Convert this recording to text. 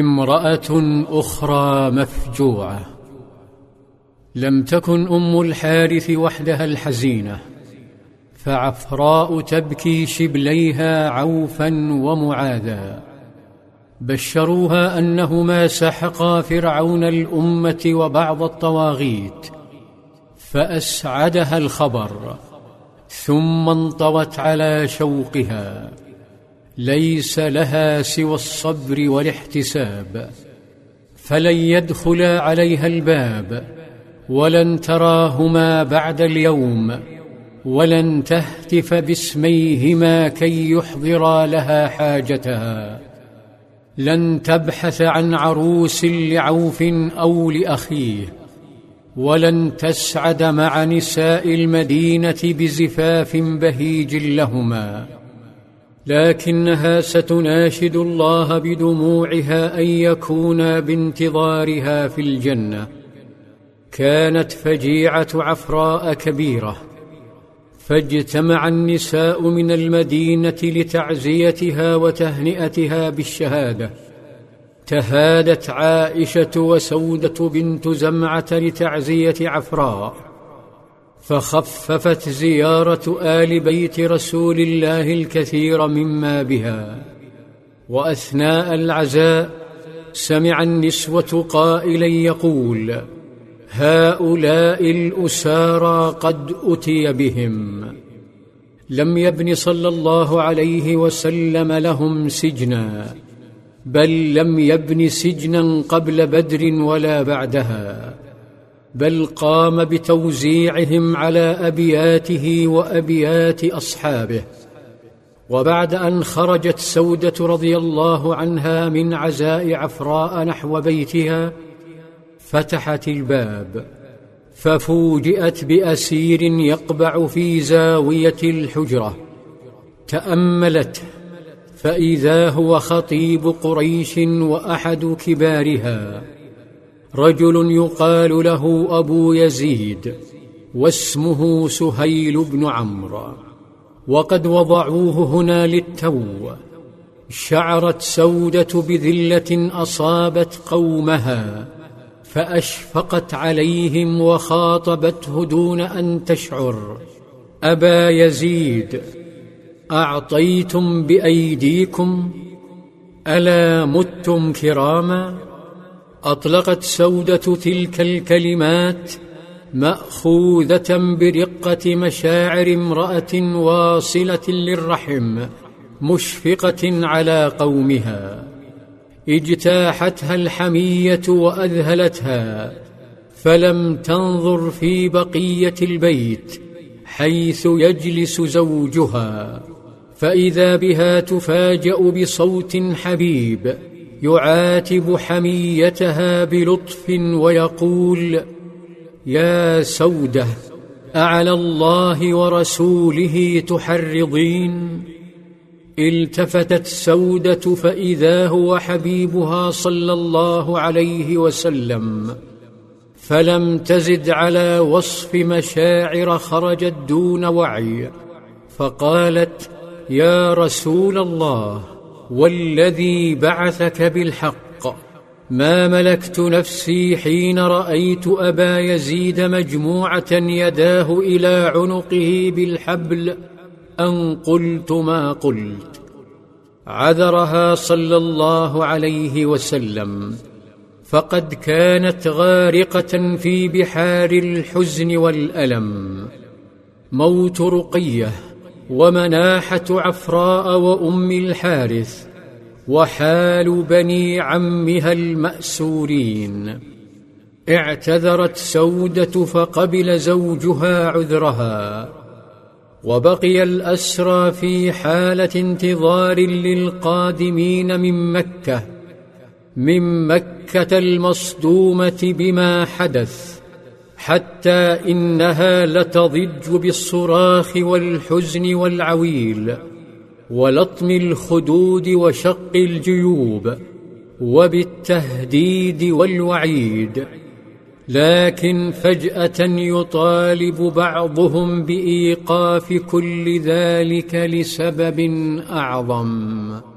امرأة أخرى مفجوعة. لم تكن أم الحارث وحدها الحزينة فعفراء تبكي شبليها عوفا ومعاذا بشروها أنهما سحقا فرعون الأمة وبعض الطواغيت فأسعدها الخبر ثم انطوت على شوقها. ليس لها سوى الصبر والاحتساب فلن يدخلا عليها الباب ولن تراهما بعد اليوم ولن تهتف باسميهما كي يحضرا لها حاجتها. لن تبحث عن عروس لعوف أو لأخيه ولن تسعد مع نساء المدينة بزفاف بهيج لهما. لكنها ستناشد الله بدموعها أن يكونا بانتظارها في الجنة. كانت فجيعة عفراء كبيرة. فاجتمع النساء من المدينة لتعزيتها وتهنئتها بالشهادة. تهادت عائشة وسودة بنت زمعة لتعزية عفراء. فخففت زيارة آل بيت رسول الله الكثير مما بها. وأثناء العزاء سمع النسوة قائلا يقول هؤلاء الأسارى قد أتي بهم. لم يبن صلى الله عليه وسلم لهم سجنا بل لم يبن سجنا قبل بدر ولا بعدها. بل قام بتوزيعهم على أبياته وأبيات أصحابه. وبعد أن خرجت سودة رضي الله عنها من عزاء عفراء نحو بيتها فتحت الباب ففوجئت بأسير يقبع في زاوية الحجرة. تاملته فإذا هو خطيب قريش وأحد كبارها. رجل يقال له أبو يزيد واسمه سهيل بن عمرو. وقد وضعوه هنا للتو. شعرت سودة بذلة أصابت قومها فأشفقت عليهم وخاطبته دون أن تشعر. أبا يزيد أعطيتم بأيديكم ألا متم كراما؟ أطلقت سودة تلك الكلمات مأخوذة برقة مشاعر امرأة واصلة للرحم مشفقة على قومها. اجتاحتها الحمية وأذهلتها فلم تنظر في بقية البيت حيث يجلس زوجها. فإذا بها تفاجأ بصوت حبيب يعاتب حميتها بلطف ويقول يا سودة أعلى الله ورسوله تحرضين؟ التفتت سودة فإذا هو حبيبها صلى الله عليه وسلم فلم تزد على وصف مشاعر خرجت دون وعي. فقالت يا رسول الله والذي بعثك بالحق. ما ملكت نفسي حين رأيت أبا يزيد مجموعة يداه إلى عنقه بالحبل أن قلت ما قلت. عذرها صلى الله عليه وسلم. فقد كانت غارقة في بحار الحزن والألم. موت رقية. ومناحة عفراء وأم الحارث وحال بني عمها المأسورين. اعتذرت سودة فقبل زوجها عذرها. وبقي الأسرى في حالة انتظار للقادمين من مكة من مكة المصدومة بما حدث. حتى إنها لتضج بالصراخ والحزن والعويل ولطم الخدود وشق الجيوب وبالتهديد والوعيد. لكن فجأة يطالب بعضهم بإيقاف كل ذلك لسبب أعظم.